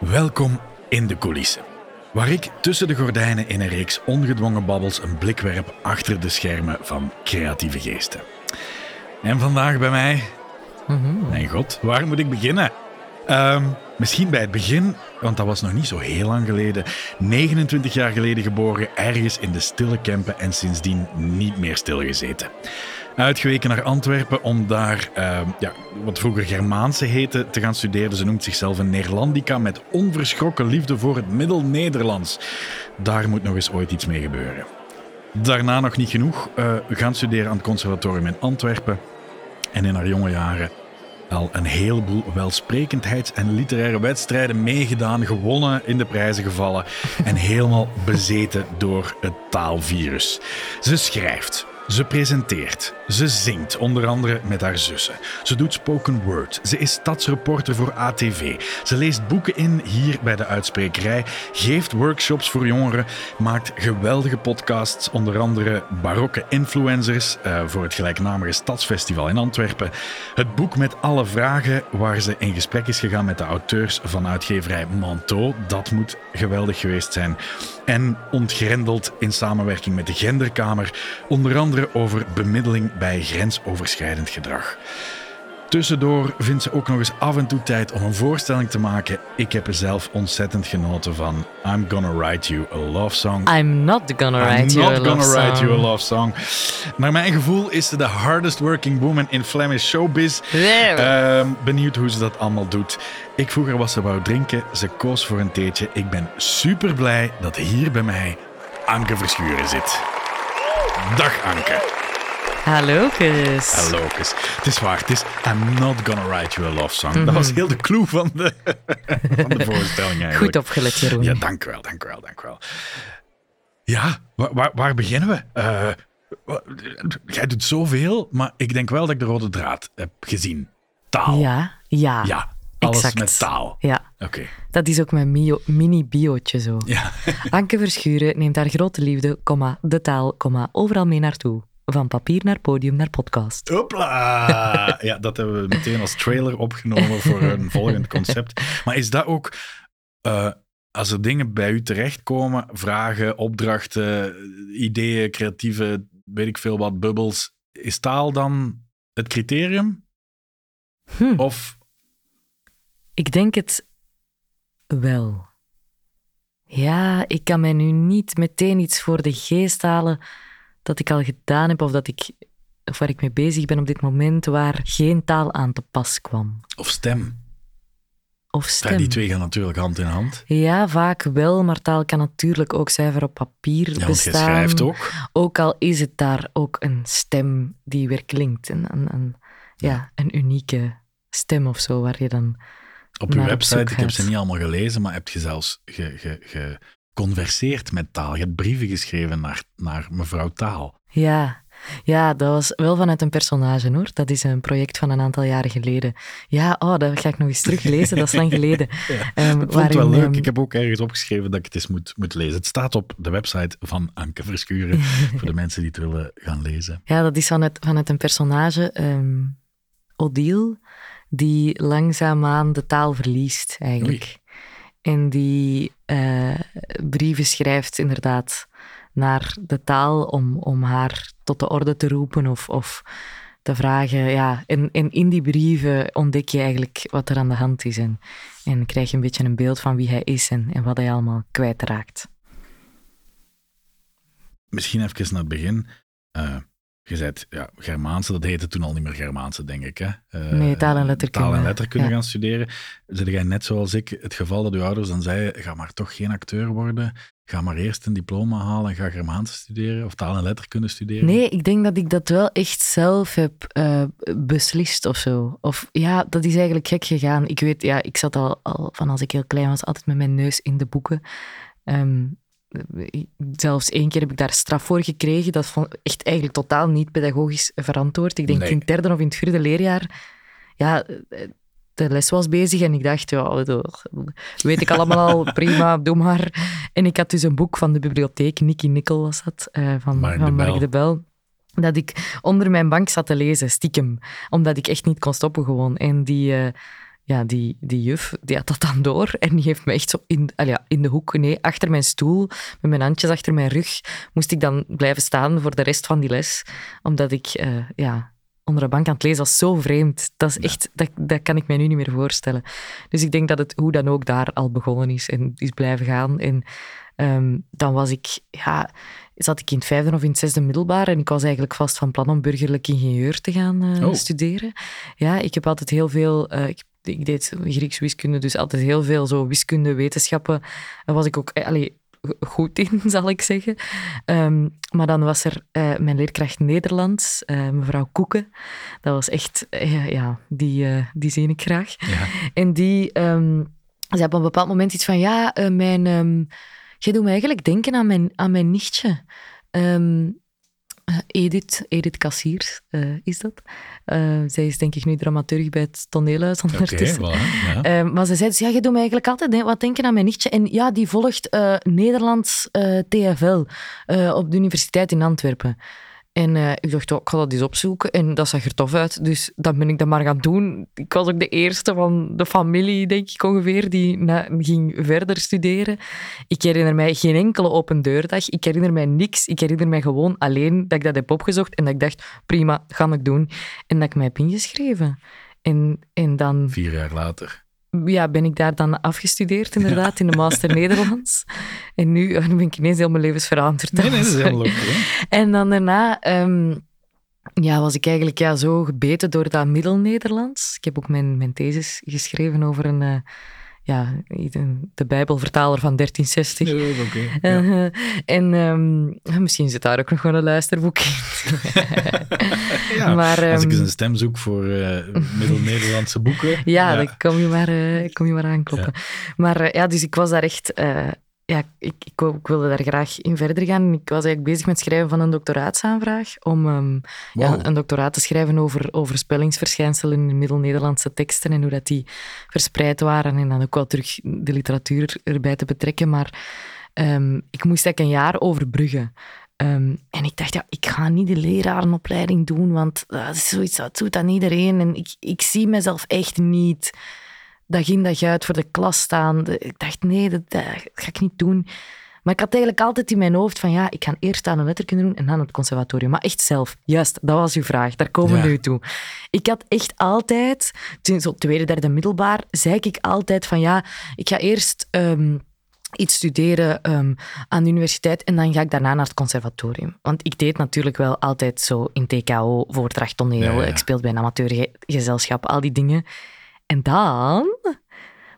Welkom in de coulissen. Waar ik tussen de gordijnen in een reeks ongedwongen babbels een blik werp achter de schermen van creatieve geesten. En vandaag bij mij. Mijn god, waar moet ik beginnen? Ehm, misschien bij het begin, want dat was nog niet zo heel lang geleden. 29 jaar geleden geboren, ergens in de stille Kempen en sindsdien niet meer stilgezeten. Uitgeweken naar Antwerpen om daar, ehm, ja, wat vroeger Germaanse heette, te gaan studeren. Ze noemt zichzelf een Neerlandica met onverschrokken liefde voor het Middel-Nederlands. Daar moet nog eens ooit iets mee gebeuren. Daarna nog niet genoeg. eh, gaan studeren aan het conservatorium in Antwerpen. En in haar jonge jaren al een heleboel welsprekendheids- en literaire wedstrijden meegedaan, gewonnen, in de prijzen gevallen en helemaal bezeten door het taalvirus. Ze schrijft. Ze presenteert. Ze zingt, onder andere met haar zussen. Ze doet spoken word. Ze is stadsreporter voor ATV. Ze leest boeken in hier bij de uitsprekerij, geeft workshops voor jongeren, maakt geweldige podcasts, onder andere Barokke Influencers eh, voor het gelijknamige Stadsfestival in Antwerpen. Het boek met alle vragen, waar ze in gesprek is gegaan met de auteurs van uitgeverij Manteau. Dat moet geweldig geweest zijn. En ontgrendeld in samenwerking met de Genderkamer, onder andere over bemiddeling bij grensoverschrijdend gedrag. Tussendoor vindt ze ook nog eens af en toe tijd om een voorstelling te maken. Ik heb er zelf ontzettend genoten van I'm Gonna Write You a Love Song. I'm not gonna write I'm you not a gonna love write song. you a love song. Naar mijn gevoel is ze de hardest working woman in Flemish showbiz. Ehm, benieuwd hoe ze dat allemaal doet. Ik vroeg haar wat ze wou drinken. Ze koos voor een theetje. Ik ben super blij dat hier bij mij Anke Verschuren zit. Dag Anke. Hallo, Kus. Hallo, Kus. Het is waar, het is I'm not gonna write you a love song. Mhm. Dat was heel de clue van de, van de voorstelling eigenlijk. Goed opgelet, Jeroen. Ja, dank u wel, dank u wel, dank u wel. Ja, waar, waar, waar beginnen we? Wa- jij doet zoveel, maar ik denk wel dat ik de rode draad heb gezien. Taal. ja, ja. Ja, alles exact. met taal. Ja, Oké. dat is ook mijn mini-biootje zo. Ja. Anke Verschuren neemt haar grote liefde, comma, de taal, comma, overal mee naartoe. Van papier naar podium naar podcast. Hopla! Ja, dat hebben we meteen als trailer opgenomen voor een volgend concept. Maar is dat ook, eh, als er dingen bij u terechtkomen, vragen, opdrachten, ideeën, creatieve, weet ik veel wat, bubbels, is taal dan het criterium? Hm, Of, ik denk het wel. Ja, ik kan mij nu niet meteen iets voor de geest halen dat ik al gedaan heb of dat ik of waar ik mee bezig ben op dit moment waar geen taal aan te pas kwam. of stem? Of Ja, stem. die twee gaan natuurlijk hand in hand. Ja, vaak wel, maar taal kan natuurlijk ook zuiver op papier Ja, je bestaan. schrijft ook. Ook al is het daar ook een stem die weer klinkt. Een, een, een, ja, een unieke stem of zo, waar je dan... Op op website, ik heb ze niet allemaal gelezen, maar heb je zelfs ge- ge- geconverseerd met taal. Je hebt brieven geschreven naar, naar mevrouw Taal. Ja, ja, dat was wel vanuit een personage, hoor. Dat is een project van een aantal jaren geleden. Ja, oh, dat ga ik nog eens teruglezen, dat is lang geleden. Ehm, Ik vond het wel leuk. ehm, Ik heb ook ergens opgeschreven dat ik het eens moet, moet lezen. Het staat op de website van Anke Verschuren, voor de mensen die het willen gaan lezen. Ja, dat is vanuit, vanuit een personage, ehm Odile, die langzaamaan de taal verliest, eigenlijk. En die eh, brieven schrijft, inderdaad, naar de taal om, om haar tot de orde te roepen of, of te vragen. Ja, en, en in die brieven ontdek je eigenlijk wat er aan de hand is. En, en krijg je een beetje een beeld van wie hij is en, en wat hij allemaal kwijtraakt. Misschien even naar het begin. Eh, je zei, ja, Germaanse, dat heette toen al niet meer Germaanse, denk ik. Hè? Eh, Nee, taal en letterkunde. Taal en letterkunde Ja. gaan studeren. Zeg jij net zoals ik het geval dat uw ouders dan zeiden, ga maar toch geen acteur worden, ga maar eerst een diploma halen en ga Germaanse studeren of taal en letterkunde studeren? Nee, ik denk dat ik dat wel echt zelf heb eh, beslist of zo. Of ja, dat is eigenlijk gek gegaan. Ik weet, ja, ik zat al, al van als ik heel klein was altijd met mijn neus in de boeken. Ehm, zelfs één keer heb ik daar straf voor gekregen. Dat vond ik echt eigenlijk totaal niet pedagogisch verantwoord. Ik denk Nee. in het derde of in het vierde leerjaar. Ja, de les was bezig en ik dacht, ja, dat weet ik allemaal al, prima, doe maar. En ik had dus een boek van de bibliotheek, Nicky Nickel was dat, eh, van, Mark de van Mark Bel. de Bel. Dat ik onder mijn bank zat te lezen, stiekem. Omdat ik echt niet kon stoppen gewoon. En die, eh, ja, die, die juf, die had dat dan door en die heeft me echt zo in, ja, in de hoek, nee, achter mijn stoel, met mijn handjes achter mijn rug, moest ik dan blijven staan voor de rest van die les, omdat ik uh, ja, onder de bank aan het lezen was zo vreemd. Dat, is echt, dat, dat kan ik mij nu niet meer voorstellen. Dus ik denk dat het hoe dan ook daar al begonnen is en is blijven gaan. En um, dan was ik, ja, zat ik in het vijfde of in het zesde middelbaar en ik was eigenlijk vast van plan om burgerlijk ingenieur te gaan uh, oh. studeren. Ja, ik heb altijd heel veel... Uh, ik, ik, deed Grieks wiskunde, dus altijd heel veel zo wiskunde, wetenschappen. Daar was ik ook... Allee, goed in, zal ik zeggen. Um, maar dan was er uh, mijn leerkracht Nederlands, uh, mevrouw Koeken. Dat was echt, uh, ja, die, die zie ik graag. Ja. En die, um, ze op een bepaald moment iets van, ja, mijn, um, jij doet me eigenlijk denken aan mijn, aan mijn nichtje. Eh, Edith, Edith Kassiers uh, is dat. Uh, zij is denk ik nu dramaturg bij het toneelhuis ondertussen. Okay, voilà, ja. uh, maar ze zei dus, ja, je doet me eigenlijk altijd wat denken aan mijn nichtje. En ja, die volgt Nederlands TFL op de universiteit in Antwerpen. En uh, ik dacht, oh, ik ga dat eens opzoeken. En dat zag er tof uit. Dus dan ben ik dat maar gaan doen. Ik was ook de eerste van de familie, denk ik ongeveer, die ging verder studeren. Ik herinner mij geen enkele open deurdag. Ik herinner mij niks. Ik herinner mij gewoon alleen dat ik dat heb opgezocht. En dat ik dacht, prima, ga ik doen. En dat ik mij heb ingeschreven. En, en dan... Vier jaar later ja, ben ik daar dan afgestudeerd, inderdaad, in de Master Nederlands. En nu oh, ben ik ineens heel mijn levens veranderd. Nee, nee, dat is heel leuk. En dan daarna ehm, ja, was ik eigenlijk ja, zo gebeten door dat Middel-Nederlands. Ik heb ook mijn, mijn thesis geschreven over een... Uh, ja, de Bijbelvertaler van 1360. Ja, okay, ja. uh, en um, misschien zit daar ook nog wel een luisterboek in. ja, maar, als ik eens een stem zoek voor uh, Middel-Nederlandse boeken. Ja, dan kom je maar, uh, kom je maar aankloppen. Maar ja, dus ik was daar echt ja, ik, ik, ik, wilde daar graag in verder gaan. Ik was eigenlijk bezig met het schrijven van een doctoraatsaanvraag om um, ja, een doctoraat te schrijven over, over spellingsverschijnselen in Middel-Nederlandse teksten en hoe dat die verspreid waren en dan ook wel terug de literatuur erbij te betrekken. Maar um, ik moest eigenlijk een jaar overbruggen. Um, en ik dacht, ja, ik ga niet de lerarenopleiding doen, want dat is zoiets, dat doet aan iedereen. En ik, ik zie mezelf echt niet dag in dag uit voor de klas staan. Ik dacht, nee, dat, ga ik niet doen. Maar ik had eigenlijk altijd in mijn hoofd van ja, ik ga eerst aan een letterkunde doen en dan het conservatorium. Maar echt zelf. Juist, dat was uw vraag. Daar komen we nu toe. Ik had echt altijd, zo tweede, derde middelbaar, zei ik altijd van ja, ik ga eerst um, iets studeren um, aan de universiteit en dan ga ik daarna naar het conservatorium. Want ik deed natuurlijk wel altijd zo in TKO, voordracht, toneel. Ik speelde bij een amateurgezelschap, al die dingen. En dan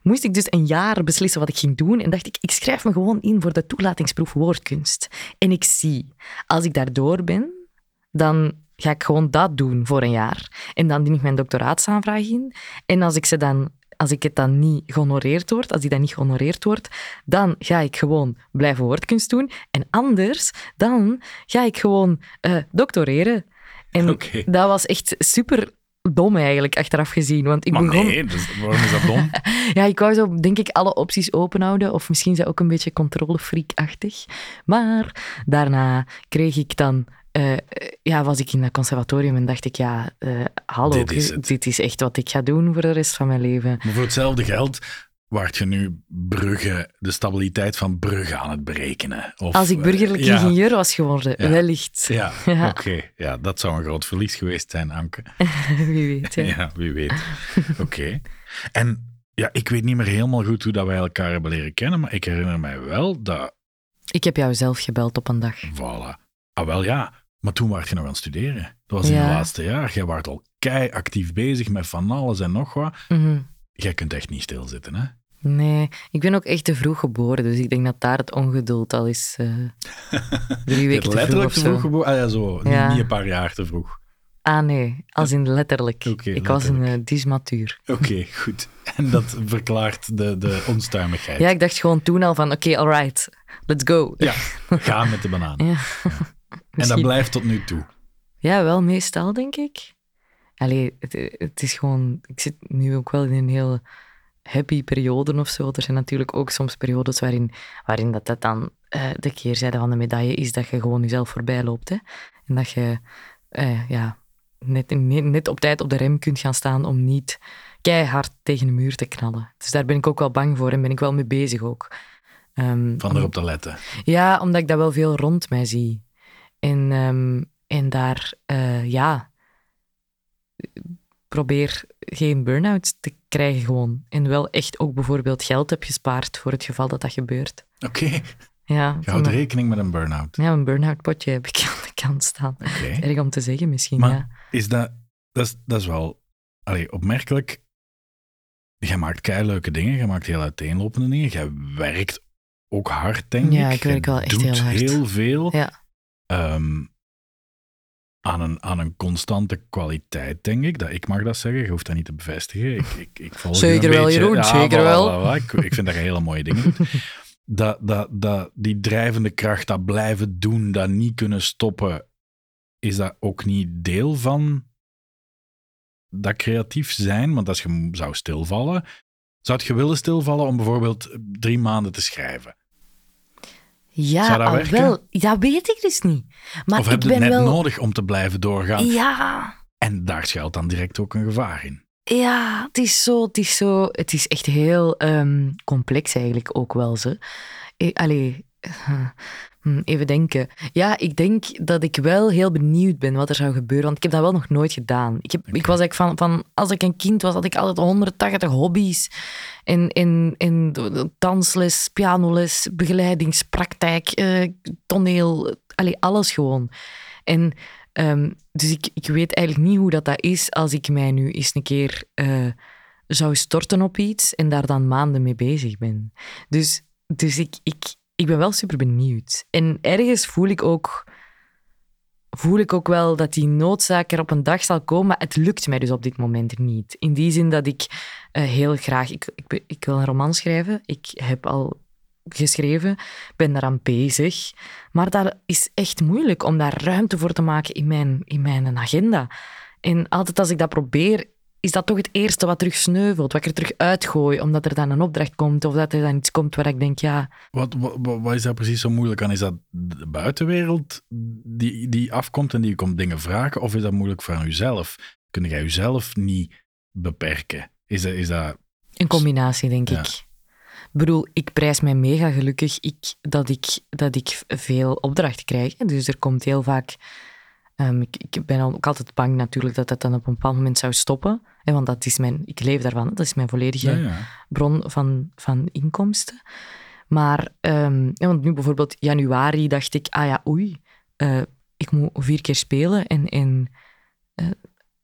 moest ik dus een jaar beslissen wat ik ging doen. En dacht ik, ik schrijf me gewoon in voor de toelatingsproef woordkunst. En ik zie, als ik daardoor ben, dan ga ik gewoon dat doen voor een jaar. En dan dien ik mijn doctoraatsaanvraag in. En als ik, ze dan, als ik het dan niet gehonoreerd word, als die dan niet gehonoreerd wordt, dan ga ik gewoon blijven woordkunst doen. En anders, dan ga ik gewoon uh, doctoreren. En dat was echt super dom eigenlijk, achteraf gezien. Want ik maar begon... nee, dus waarom is dat dom? ja, ik wou zo, denk ik, alle opties openhouden. Of misschien is dat ook een beetje controlefreak-achtig. Maar daarna kreeg ik dan... Uh, ja, was ik in het conservatorium en dacht ik, ja, uh, hallo, dit is, dit is, echt wat ik ga doen voor de rest van mijn leven. Maar voor hetzelfde geld waart je nu Brugge, de stabiliteit van Brugge aan het berekenen? Of, Als ik burgerlijk ja. ingenieur was geworden, wellicht. Ja, ja. oké. Ja, dat zou een groot verlies geweest zijn, Anke. wie weet. Hè? Ja, wie weet. Oké. En ja, ik weet niet meer helemaal goed hoe dat wij elkaar hebben leren kennen, maar ik herinner mij wel dat... Ik heb jou zelf gebeld op een dag. Voilà. Ah, wel ja. Maar toen was je nog aan het studeren. Dat was in het laatste jaar. Jij was al kei actief bezig met van alles en nog wat. Mm Jij kunt echt niet stilzitten, hè? Nee, ik ben ook echt te vroeg geboren, dus ik denk dat daar het ongeduld al is. Uh, drie weken te letterlijk vroeg. te vroeg geboren? Ah ja, zo. Ja. Niet, een paar jaar te vroeg. Ah nee, als in letterlijk. Okay, ik was een uh, dismatuur. Oké, goed. En dat verklaart de, de onstuimigheid. Ja, ik dacht gewoon toen al van, oké, okay, alright, let's go. Ja, ga met de banaan. Ja. ja. En dat blijft tot nu toe? Ja, wel meestal, denk ik. Allee, het, het is gewoon... Ik zit nu ook wel in een heel happy perioden of zo. Er zijn natuurlijk ook soms periodes waarin, waarin dat, dat dan uh, de keerzijde van de medaille is dat je gewoon jezelf voorbij loopt. Hè? En dat je uh, ja, net, net op tijd op de rem kunt gaan staan om niet keihard tegen de muur te knallen. Dus daar ben ik ook wel bang voor en ben ik wel mee bezig ook. Um, Van erop te letten. Ja, omdat ik dat wel veel rond mij zie. En, um, en daar, uh, ja, probeer geen burn-out te krijgen gewoon. En wel echt ook bijvoorbeeld geld heb gespaard voor het geval dat dat gebeurt. Oké. Okay. Ja, Je houdt rekening met een burn-out. Ja, een burn-out potje heb ik aan de kant staan. Okay. Erg om te zeggen misschien, maar ja. is dat, dat is, dat is wel allee, opmerkelijk. Jij maakt keileuke dingen, jij maakt heel uiteenlopende dingen. Jij werkt ook hard, denk ja, ik. ik werk wel echt heel hard. heel veel. Ja. Um, aan, een, aan een constante kwaliteit, denk ik. Dat, ik mag dat zeggen, je hoeft dat niet te bevestigen. Ik, ik, ik volg Zeker een wel, beetje. Jeroen, Ja, zeker wel. Ik, ik vind dat je hele mooie dingen doet. Dat, dat, dat, die drijvende kracht, dat blijven doen, dat niet kunnen stoppen, is dat ook niet deel van dat creatief zijn? Want als je zou stilvallen, zou je willen stilvallen om bijvoorbeeld drie maanden te schrijven? Ja, Zou dat al werken? wel. Dat weet ik dus niet. Maar of ik heb je het ben net wel... nodig om te blijven doorgaan? Ja, En daar schuilt dan direct ook een gevaar in. ja, het is zo, het is zo, het is echt heel ehm, complex eigenlijk ook wel zo. Eh, allee, even denken. Ja, ik denk dat ik wel heel benieuwd ben wat er zou gebeuren, want ik heb dat wel nog nooit gedaan. Ik, heb, ik was eigenlijk van, van, als ik een kind was, had ik altijd 180 hobby's. En, en, en dansles, pianoles, begeleidingspraktijk, eh, toneel, allee, alles gewoon. En um, dus ik, ik weet eigenlijk niet hoe dat, dat is als ik mij nu eens een keer uh, zou storten op iets en daar dan maanden mee bezig ben. Dus, dus ik, ik, ik ben wel super benieuwd. En ergens voel ik ook, voel ik ook wel dat die noodzaak er op een dag zal komen, maar het lukt mij dus op dit moment niet. In die zin dat ik uh, heel graag... Ik, ik, ik wil een roman schrijven. Ik heb al geschreven, ben daaraan bezig. Maar dat is echt moeilijk om daar ruimte voor te maken in mijn, in mijn agenda. En altijd als ik dat probeer, is dat toch het eerste wat terug sneuvelt, wat ik er terug uitgooi, omdat er dan een opdracht komt of dat er dan iets komt waar ik denk, ja... Wat, wat, wat is daar precies zo moeilijk aan? Is dat de buitenwereld die, die afkomt en die komt dingen vragen? Of is dat moeilijk voor jezelf? Kun jij jezelf niet beperken? Is dat... Is dat... Een combinatie, denk ja. ik. Ik bedoel, ik prijs mij mega gelukkig ik, dat, ik, dat ik veel opdrachten krijg. Dus er komt heel vaak... Um, ik, ik, ben ook altijd bang natuurlijk dat dat dan op een bepaald moment zou stoppen. Hè, want dat is mijn, ik leef daarvan. Dat is mijn volledige ja, ja. bron van, van inkomsten. Maar, um, ja, want nu bijvoorbeeld januari dacht ik, ah ja, oei, uh, ik moet vier keer spelen en... en uh,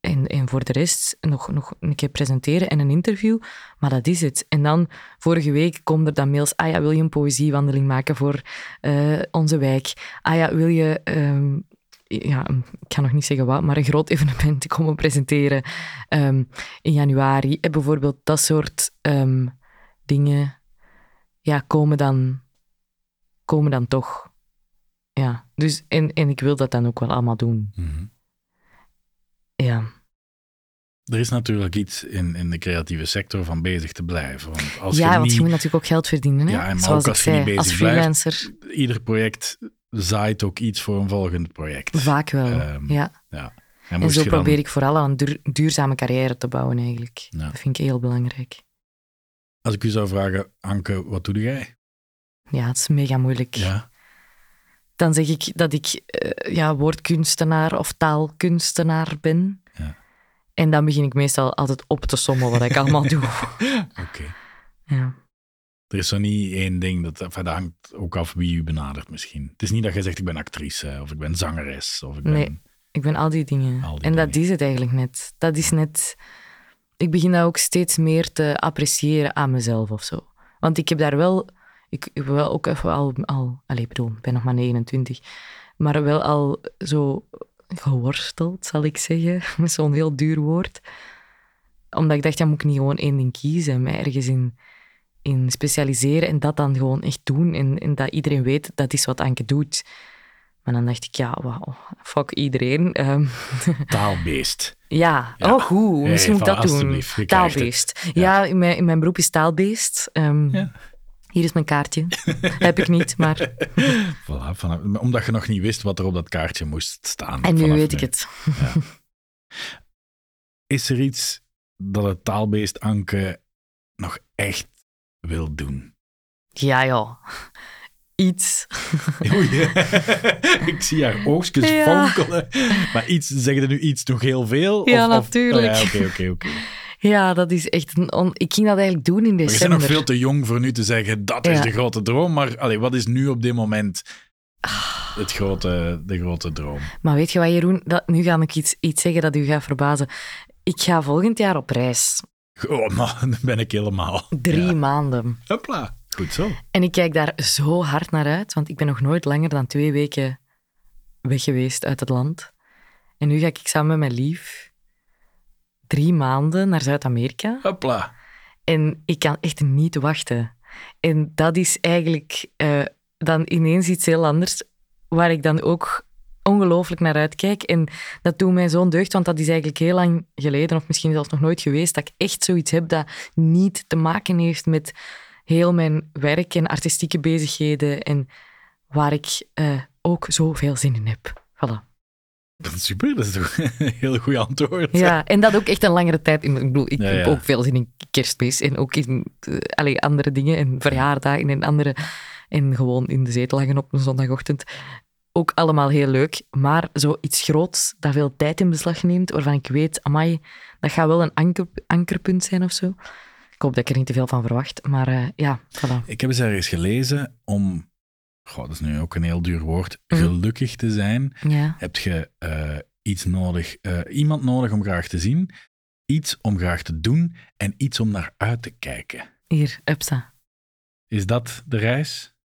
en, en voor de rest nog, nog een keer presenteren en een interview. Maar dat is het. En dan, vorige week, komen er dan mails. Ah ja, wil je een poëziewandeling maken voor uh, onze wijk? Ah ja, wil je... Um, ja, ik kan nog niet zeggen wat, maar een groot evenement komen presenteren um, in januari. En bijvoorbeeld dat soort um, dingen ja, komen, dan, komen dan toch. Ja, dus, en, en ik wil dat dan ook wel allemaal doen. Mm -hmm. Ja. Er is natuurlijk iets in, in de creatieve sector van bezig te blijven. Want als ja, je want niet, je moet natuurlijk ook geld verdienen. Hè? Ja, maar Zoals ook als je zei, niet bezig als freelancer. Blijft, ieder project zaait ook iets voor een volgend project. Vaak wel, um, ja. ja. En, en zo dan... probeer ik vooral aan een duur, duurzame carrière te bouwen eigenlijk. Ja. Dat vind ik heel belangrijk. Als ik u zou vragen, Anke, wat doe jij? Ja, het is mega moeilijk. Ja. Dan zeg ik dat ik uh, ja, woordkunstenaar of taalkunstenaar ben. Ja. En dan begin ik meestal altijd op te sommen wat ik allemaal doe. Oké. Okay. Ja. Er is zo niet één ding, dat, dat hangt ook af wie u benadert misschien. Het is niet dat je zegt, ik ben actrice, of ik ben zangeres, of ik nee, ben... ik ben al die dingen. Al die en dat is het eigenlijk net. Dat is net... Ik begin dat ook steeds meer te appreciëren aan mezelf of zo. Want ik heb daar wel... Ik, heb wel ook even al... al allez, bedoel, ik ben nog maar 29. Maar wel al zo geworsteld, zal ik zeggen. Met zo'n heel duur woord. Omdat ik dacht, ja, moet ik niet gewoon één ding kiezen. Mij ergens in, in specialiseren en dat dan gewoon echt doen. En, en dat iedereen weet, dat is wat Anke doet. Maar dan dacht ik, ja, wow, fuck iedereen. Um, Taalbeest. ja. ja, oh goed, hey, misschien moet ik dat doen. Taalbeest. Ja, ja in, mijn, in mijn beroep is taalbeest. Um, ja. Hier is mijn kaartje. Heb ik niet, maar... Voilà, vanaf, omdat je nog niet wist wat er op dat kaartje moest staan. En nu weet nu. ik het. Ja. Is er iets dat het taalbeest Anke nog echt wil doen? Ja, ja. Iets. Oei, ik zie haar oogstjes Ja. fonkelen. Maar iets, zeg je nu iets nog heel veel? Ja, Of- of- natuurlijk. Oh, ja, oké, oké, oké. Ja, dat is echt een... on- Ik ging dat eigenlijk doen in Maar je bent december. nog veel te jong voor nu te zeggen, dat is de grote droom. Maar allee, wat is nu op dit moment Ah. het grote, de grote droom? Maar weet je wat, Jeroen? Dat, nu ga ik iets, iets zeggen dat u gaat verbazen. Ik ga volgend jaar op reis. Oh, maar dan ben ik helemaal. Drie Ja. maanden. Hopla. Goed zo. En ik kijk daar zo hard naar uit, want ik ben nog nooit langer dan twee weken weg geweest uit het land. En nu ga ik samen met mijn lief drie maanden naar Zuid-Amerika. Hopla. En ik kan echt niet wachten. En dat is eigenlijk eh, dan ineens iets heel anders, waar ik dan ook ongelooflijk naar uitkijk. En dat doet mij zo'n deugd, want dat is eigenlijk heel lang geleden, of misschien zelfs nog nooit geweest, dat ik echt zoiets heb dat niet te maken heeft met heel mijn werk en artistieke bezigheden en waar ik eh, ook zoveel zin in heb. Voilà. Dat is super, dat is toch een heel goed antwoord. Ja, en dat ook echt een langere tijd. Ik bedoel, ik Ja, heb ook veel zin in kerstmis en ook in eh, allee, andere dingen en verjaardagen en andere. En gewoon in de zetel hangen op een zondagochtend. Ook allemaal heel leuk, maar zoiets groots dat veel tijd in beslag neemt, waarvan ik weet, amai, dat gaat wel een anker, ankerpunt zijn of zo. Ik hoop dat ik er niet te veel van verwacht, maar eh, ja, voilà. Ik heb eens ergens gelezen om, goh, dat is nu ook een heel duur woord, Mhm. gelukkig te zijn, Ja, heb je eh, iets nodig, eh, iemand nodig om graag te zien, iets om graag te doen en iets om naar uit te kijken. hier, upsa. Is dat de reis?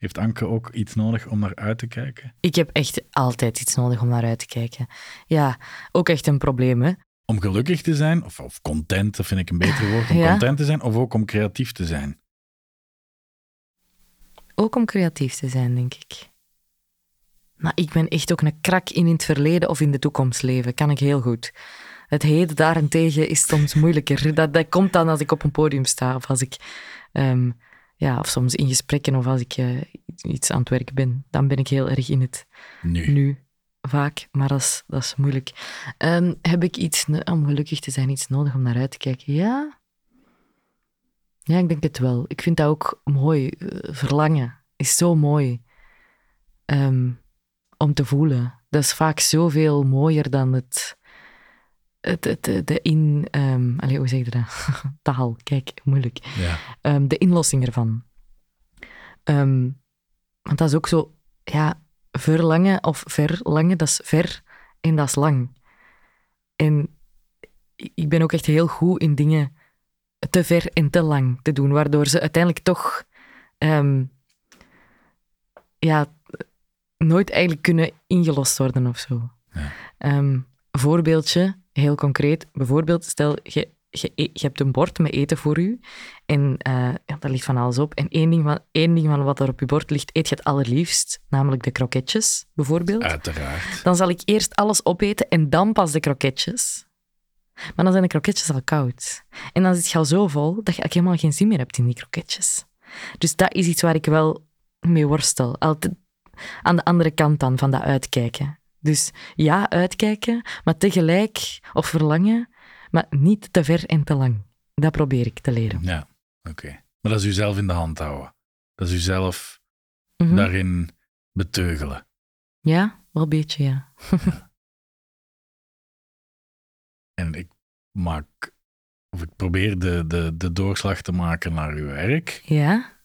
Heeft Anke ook iets nodig om naar uit te kijken? Ik heb echt altijd iets nodig om naar uit te kijken. Ja, ook echt een probleem, hè. Om gelukkig te zijn, of, of content, dat vind ik een beter woord, om Ja. content te zijn, of ook om creatief te zijn? Ook om creatief te zijn, denk ik. Maar ik ben echt ook een krak in het verleden of in de toekomst leven. Kan ik heel goed. Het heden daarentegen is soms moeilijker. Dat, dat komt dan als ik op een podium sta of als ik... ehm, ja, of soms in gesprekken of als ik eh, iets aan het werk ben. Dan ben ik heel erg in het Nu. nu. Vaak, maar dat is, dat is moeilijk. Ehm, heb ik iets, om gelukkig te zijn, iets nodig om naar uit te kijken? Ja. Ja, ik denk het wel. Ik vind dat ook mooi. Eh, Verlangen is zo mooi ehm, om te voelen. Dat is vaak zoveel mooier dan het, het, het de- in... ehm allee, hoe zeg je dat? Taal, kijk, moeilijk Ja. ehm, de inlossing ervan. Ehm, want dat is ook zo, ja, verlangen of verlangen, dat is ver en dat is lang. En ik- ben ook echt heel goed in dingen te ver en te lang te doen, waardoor ze uiteindelijk toch ja, nooit eigenlijk kunnen ingelost worden of zo. Ja. Voorbeeldje, heel concreet. Bijvoorbeeld, stel, je, je, e- je hebt een bord met eten voor u en ja, daar ligt van alles op. En één ding van, één ding van wat er op je bord ligt, eet je het allerliefst, namelijk de kroketjes, bijvoorbeeld. Uiteraard. Dan zal ik eerst alles opeten en dan pas de kroketjes. Maar dan zijn de kroketjes al koud. En dan zit je al zo vol dat je eigenlijk helemaal geen zin meer hebt in die kroketjes. Dus dat is iets waar ik wel mee worstel. Altijd aan de andere kant dan van dat uitkijken. Dus ja, uitkijken, maar tegelijk, of verlangen, maar niet te ver en te lang. Dat probeer ik te leren. Ja, oké. Maar dat is uzelf in de hand houden. Dat is uzelf Mhm. daarin beteugelen. Ja, wel een beetje, ja. En ik maak, of ik probeer de, de, de doorslag te maken naar uw werk. Ja?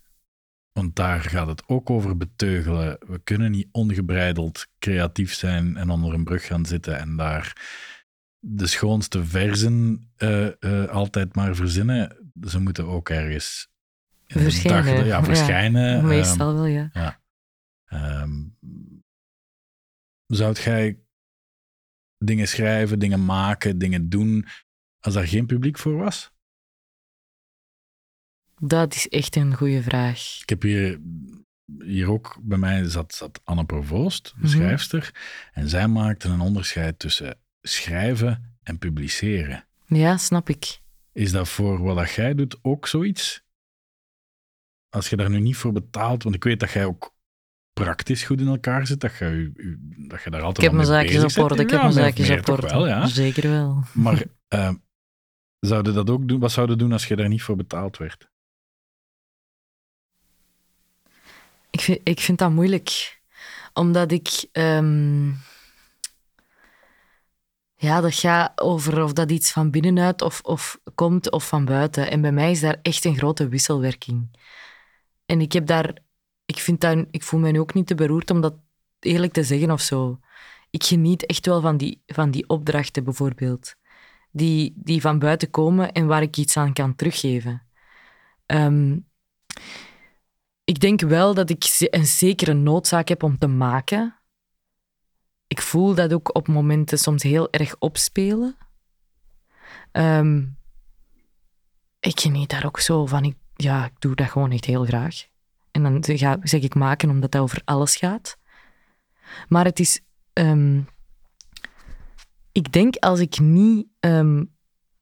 Want daar gaat het ook over beteugelen. We kunnen niet ongebreideld creatief zijn en onder een brug gaan zitten en daar de schoonste verzen eh, eh, altijd maar verzinnen. Ze moeten ook ergens Verschijnen, dag- ja, ja. verschijnen. Ehm, Meestal wel, ja. Ehm, zou jij dingen schrijven, dingen maken, dingen doen als daar geen publiek voor was? Dat is echt een goede vraag. Ik heb hier, hier ook bij mij zat, zat Anne Provoost, een Mhm. schrijfster, en zij maakte een onderscheid tussen schrijven en publiceren. Ja, snap ik. Is dat voor wat dat jij doet ook zoiets? Als je daar nu niet voor betaalt, want ik weet dat jij ook praktisch goed in elkaar zit, dat je, dat je daar altijd Ik heb mijn zaakjes op orde. Ik heb mijn zaakjes op orde. Wel, ja. Zeker wel. Maar eh, Zouden dat ook doen? Wat zouden doen als je daar niet voor betaald werd? Ik vind, ik vind dat moeilijk. Omdat ik... ehm, ja, dat gaat over of dat iets van binnenuit of, of komt of van buiten. En bij mij is daar echt een grote wisselwerking. En ik heb daar... Ik, vind dat, ik voel mij nu ook niet te beroerd om dat eerlijk te zeggen of zo. Ik geniet echt wel van die, van die opdrachten bijvoorbeeld. Die, die van buiten komen en waar ik iets aan kan teruggeven. Ehm, ik denk wel dat ik een zekere noodzaak heb om te maken. Ik voel dat ook op momenten soms heel erg opspelen. Ehm, ik geniet daar ook zo van. Ik, ja, ik doe dat gewoon echt heel graag. En dan zeg ik maken omdat dat over alles gaat. Maar het is... ehm, ik denk als ik niet ehm,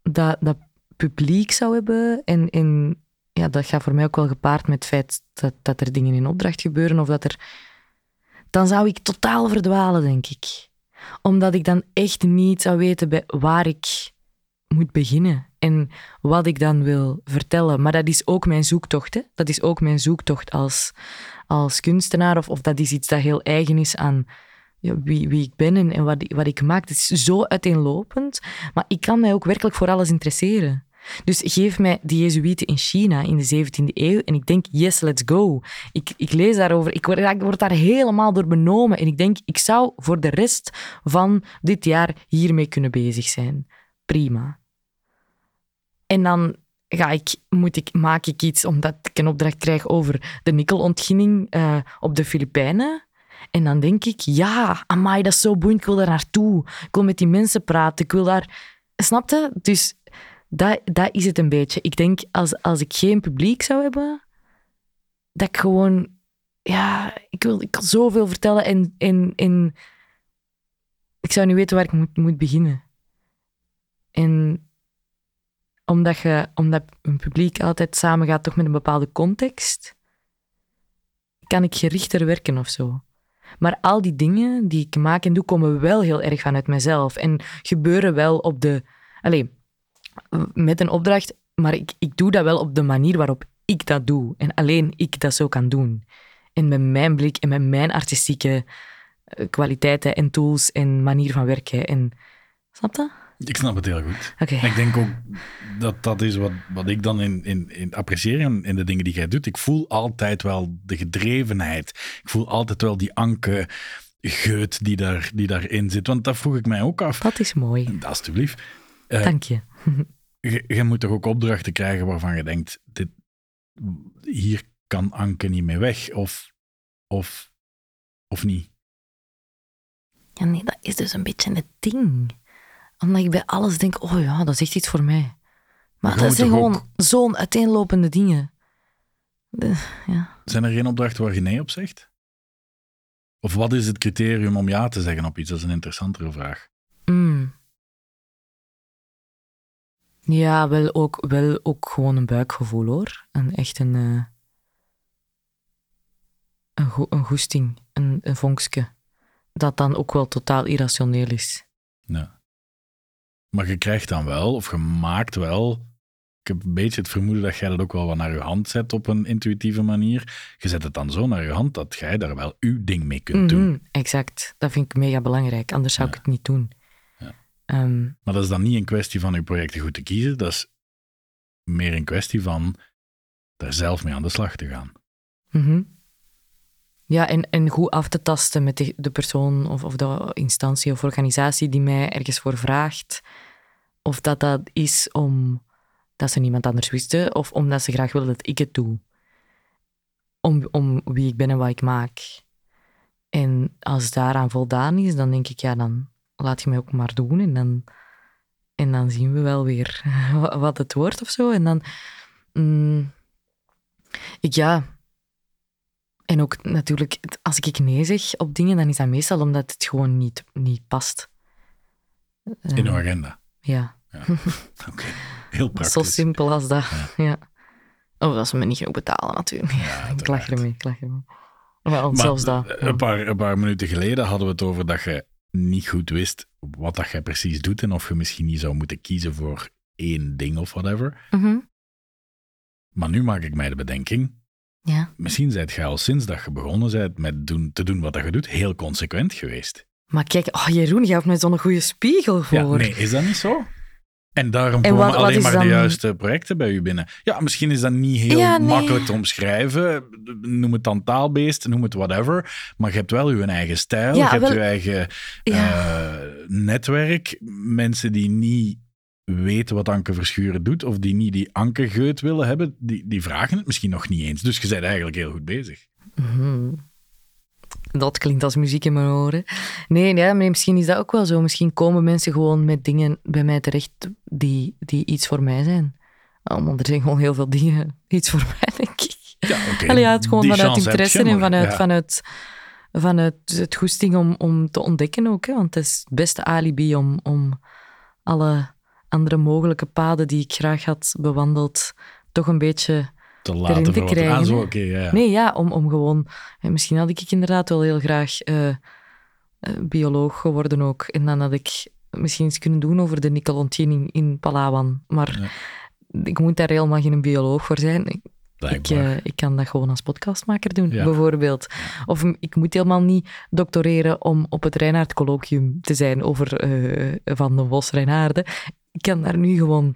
dat, dat publiek zou hebben en, en ja, dat gaat voor mij ook wel gepaard met het feit dat, dat er dingen in opdracht gebeuren of dat er... Dan zou ik totaal verdwalen, denk ik. Omdat ik dan echt niet zou weten bij waar ik moet beginnen en wat ik dan wil vertellen. Maar dat is ook mijn zoektocht. Hè? Dat is ook mijn zoektocht als, als kunstenaar of, of dat is iets dat heel eigen is aan ja, wie, wie ik ben en, en wat, wat ik maak. Het is zo uiteenlopend, maar ik kan mij ook werkelijk voor alles interesseren. Dus geef mij de Jezuïeten in China in de 17e eeuw en ik denk, yes, let's go. Ik, ik lees daarover, ik word, daar helemaal door benomen en ik denk, ik zou voor de rest van dit jaar hiermee kunnen bezig zijn. Prima. En dan ga ik, moet ik, maak ik iets omdat ik een opdracht krijg over de nikkelontginning eh, op de Filipijnen. En dan denk ik, ja, amai, dat is zo boeiend, ik wil daar naartoe. Ik wil met die mensen praten, ik wil daar... Snap je? Dus dat, is het een beetje. Ik denk, als, als ik geen publiek zou hebben, dat ik gewoon... Ja, ik wil, ik kan zoveel vertellen en, en, en ik zou niet weten waar ik moet, moet beginnen. En omdat, je, omdat een publiek altijd samengaat toch met een bepaalde context, kan ik gerichter werken of zo. Maar al die dingen die ik maak en doe, komen wel heel erg vanuit mezelf. En gebeuren wel op de... Allee, met een opdracht, maar ik, ik doe dat wel op de manier waarop ik dat doe. En alleen ik dat zo kan doen. En met mijn blik en met mijn artistieke eh, kwaliteiten en tools en manier van werken. En, snap je? Ik snap het heel goed. Oké. En Ik denk ook dat dat is wat, wat ik dan in, in, in apprecieer in, in de dingen die jij doet. Ik voel altijd wel de gedrevenheid. Ik voel altijd wel die anke geut die, daar, die daarin zit. Want dat vroeg ik mij ook af. Dat is mooi. Alsjeblieft. Eh, Dank je. je, je moet toch ook opdrachten krijgen waarvan je denkt, dit, hier kan Anke niet mee weg. Of, of, of niet. Ja, nee, dat is dus een beetje het ding. Omdat ik bij alles denk, oh ja, dat is echt iets voor mij. Maar dat zijn gewoon ook- zo'n uiteenlopende dingen. De- ja. Zijn er geen opdrachten waar je nee op zegt? Of wat is het criterium om ja te zeggen op iets? Dat is een interessantere vraag. Mm. Ja, wel ook, wel ook gewoon een buikgevoel hoor. Een, echt een, eh, een, go- een goesting, een, een vonkske. Dat dan ook wel totaal irrationeel is. Ja. Maar je krijgt dan wel, of je maakt wel. Ik heb een beetje het vermoeden dat jij dat ook wel wat naar je hand zet op een intuïtieve manier. Je zet het dan zo naar je hand dat jij daar wel uw ding mee kunt doen. Mhm, exact. Dat vind ik mega belangrijk. Anders zou Ja. ik het niet doen. Ehm, Maar dat is dan niet een kwestie van je projecten goed te kiezen. Dat is meer een kwestie van daar zelf mee aan de slag te gaan. Mhm. Ja, en, en goed af te tasten met de, de persoon of, of de instantie of organisatie die mij ergens voor vraagt. Of dat dat is om dat ze niemand anders wisten, of omdat ze graag willen dat ik het doe. Om, om wie ik ben en wat ik maak. En als daaraan voldaan is, dan denk ik, ja, dan laat je mij ook maar doen. En dan, en dan zien we wel weer wa- wat het wordt of zo. En dan... mm, ik, ja, en ook natuurlijk, als ik nee zeg op dingen, dan is dat meestal omdat het gewoon niet, niet past. In Eh, uw agenda. Ja, Oké. Heel praktisch. zo simpel als dat. Ja. Oh, dat ze me niet genoeg betalen natuurlijk. Ja, ik lach ermee, ik lach ermee. Wel, Maar zelfs dat. ja. Een, paar, een paar minuten geleden hadden we het over dat je niet goed wist wat dat jij precies doet en of je misschien niet zou moeten kiezen voor één ding of whatever. Mhm. Maar nu maak ik mij de bedenking, Ja. misschien zijt je al sinds dat je begonnen bent met doen, te doen wat dat je doet, heel consequent geweest. Maar kijk, oh Jeroen, je hebt mij zo'n goede spiegel voor. Ja, nee, is dat niet zo? En daarom En komen wat- alleen maar dan- de juiste projecten bij u binnen. Ja, misschien is dat niet heel Ja, nee. makkelijk te omschrijven. Noem het dan taalbeest, noem het whatever. Maar je hebt wel uw eigen stijl, Ja, je hebt wel- je eigen Ja. eh, netwerk. Mensen die niet weten wat Anke Verschuren doet, of die niet die Anke Geut willen hebben, die, die vragen het misschien nog niet eens. Dus je bent eigenlijk heel goed bezig. Mhm. Dat klinkt als muziek in mijn oren. Nee, ja, maar misschien is dat ook wel zo. Misschien komen mensen gewoon met dingen bij mij terecht die, die iets voor mij zijn. Oh, er zijn gewoon heel veel dingen iets voor mij, denk ik. Ja, oké. Ja, het is gewoon Die vanuit interesse je, en vanuit, ja. vanuit, vanuit het goesting om, om te ontdekken ook. Hè? Want het is het beste alibi om, om alle andere mogelijke paden die ik graag had bewandeld, toch een beetje... te laten te krijgen, Ah, zo, ja, ja. Nee, ja, om, om gewoon... ja, misschien had ik inderdaad wel heel graag eh, eh, bioloog geworden ook. En dan had ik misschien iets kunnen doen over de nikkelontginning in Palawan. Maar Ja. ik moet daar helemaal geen bioloog voor zijn. Ik, eh, ik kan dat gewoon als podcastmaker doen, bijvoorbeeld. Of ik moet helemaal niet doctoreren om op het Reinaard colloquium te zijn over eh, Van den Bos Reinaarden. Ik kan daar nu gewoon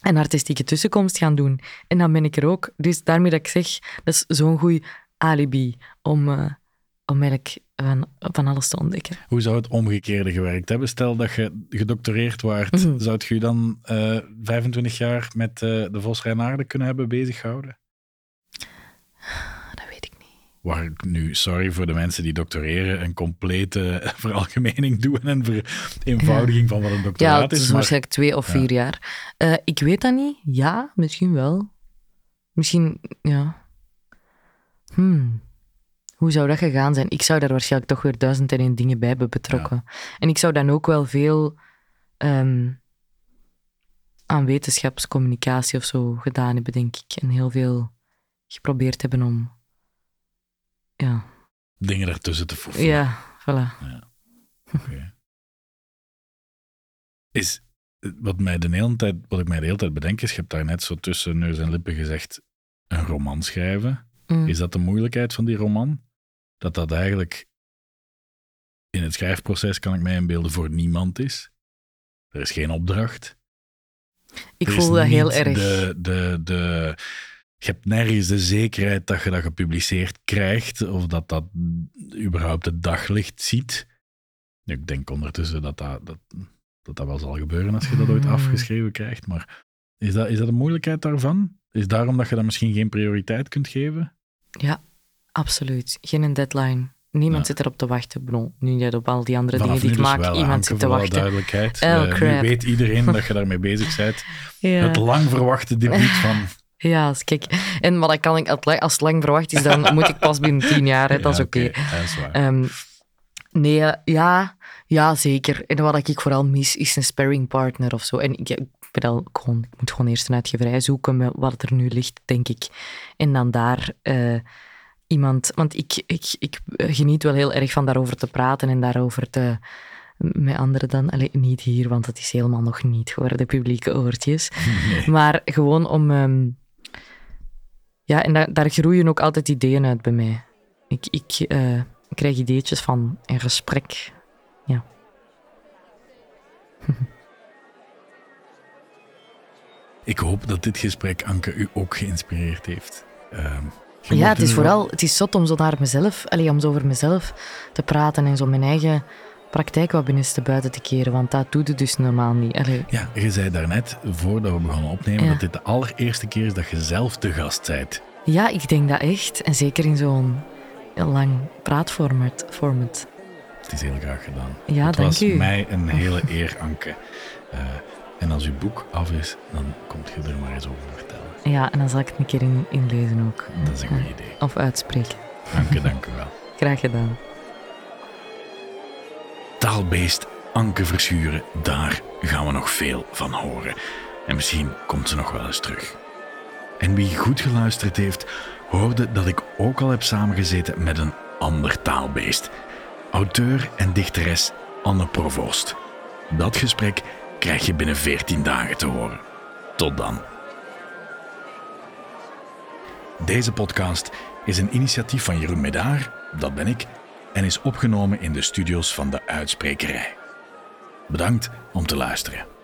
een artistieke tussenkomst gaan doen. En dan ben ik er ook. Dus daarmee dat ik zeg, dat is zo'n goed alibi om, eh, om eigenlijk van, van alles te ontdekken. Hoe zou het omgekeerde gewerkt hebben? Stel dat je gedoctoreerd waart, Mhm. zou je je dan eh 25 jaar met eh, de Vos Reinaarden kunnen hebben bezighouden? Dat weet ik niet. Waar ik nu, sorry voor de mensen die doctoreren, een complete veralgemening doen en vereenvoudiging van wat een Ja, doctoraat het is. Maar waarschijnlijk twee of ja. vier jaar. Eh, ik weet dat niet. Ja, misschien wel. Misschien, ja. Hmm. Hoe zou dat gegaan zijn? Ik zou daar waarschijnlijk toch weer duizend en één dingen bij hebben betrokken. En ik zou dan ook wel veel ehm, aan wetenschapscommunicatie of zo gedaan hebben, denk ik. En heel veel geprobeerd hebben om... Ja, dingen ertussen te voegen. ja voilà. Oké. Is, wat, mij de hele tijd, wat ik mij de hele tijd bedenk is, je hebt daar net zo tussen neus en lippen gezegd, een roman schrijven. Mm. Is dat de moeilijkheid van die roman? Dat dat eigenlijk in het schrijfproces, kan ik mij inbeelden, voor niemand is. Er is geen opdracht. Ik voel dat heel erg. De, de, de, je hebt nergens de zekerheid dat je dat gepubliceerd krijgt, of dat dat überhaupt het daglicht ziet. Ik denk ondertussen dat dat, dat, dat, dat wel zal gebeuren als je dat ooit Hmm. afgeschreven krijgt. Maar is dat, is dat de moeilijkheid daarvan? Is daarom dat je dat misschien geen prioriteit kunt geven? Ja, absoluut. Geen deadline. Niemand Ja. zit erop te wachten. Bon, nu net op al die andere Vanaf dingen die ik dus maak, iemand zit te wachten. duidelijkheid. Eh, nu weet iedereen dat je daarmee bezig bent. Ja. Het lang verwachte debuut van... ja, kijk. En wat kan ik, als het lang verwacht is, dan moet ik pas binnen tien jaar. Hè. Dat is Ja, oké. dat is waar. Ehm, nee, eh, ja, ja, zeker. En wat ik vooral mis, is een sparringpartner of zo. En ik, ik, ben al gewoon, ik moet gewoon eerst een uitgeverij zoeken met wat er nu ligt, denk ik. En dan daar eh, iemand... Want ik, ik, ik geniet wel heel erg van daarover te praten en daarover te... Met anderen dan, Allee, niet hier, want het is helemaal nog niet voor de publieke oortjes. Nee. Maar gewoon om. ehm, ja, en daar, daar groeien ook altijd ideeën uit bij mij. Ik, ik eh, krijg ideetjes van een gesprek. Ja. Ik hoop dat dit gesprek Anke u ook geïnspireerd heeft. Ehm, ja, het is vooral. Het is zot om zo naar mezelf. Allee, om zo over mezelf te praten en zo mijn eigen praktijk wat binnenste buiten te keren. Want dat doe je dus normaal niet. Allee, Ja, je zei daarnet, voordat we begonnen opnemen, Ja. dat dit de allereerste keer is dat je zelf te gast bent. ja, ik denk dat echt. En zeker in zo'n heel lang praatformat. Format. Het is heel graag gedaan. Ja, het dank was u. mij een hele eer, Anke. Eh, en als uw boek af is, dan komt je er maar eens over vertellen. Ja, en dan zal ik het een keer in, inlezen ook. Dat is een goed idee. Of uitspreken. Anke, dank u wel. Graag gedaan. Taalbeest Anke Verschuren, daar gaan we nog veel van horen. En misschien komt ze nog wel eens terug. En wie goed geluisterd heeft, hoorde dat ik ook al heb samengezeten met een ander taalbeest. Auteur en dichteres Anne Provoost. Dat gesprek krijg je binnen 14 dagen te horen. Tot dan. Deze podcast is een initiatief van Jeroen Medaar, dat ben ik, en is opgenomen in de studio's van de Uitsprekerij. Bedankt om te luisteren.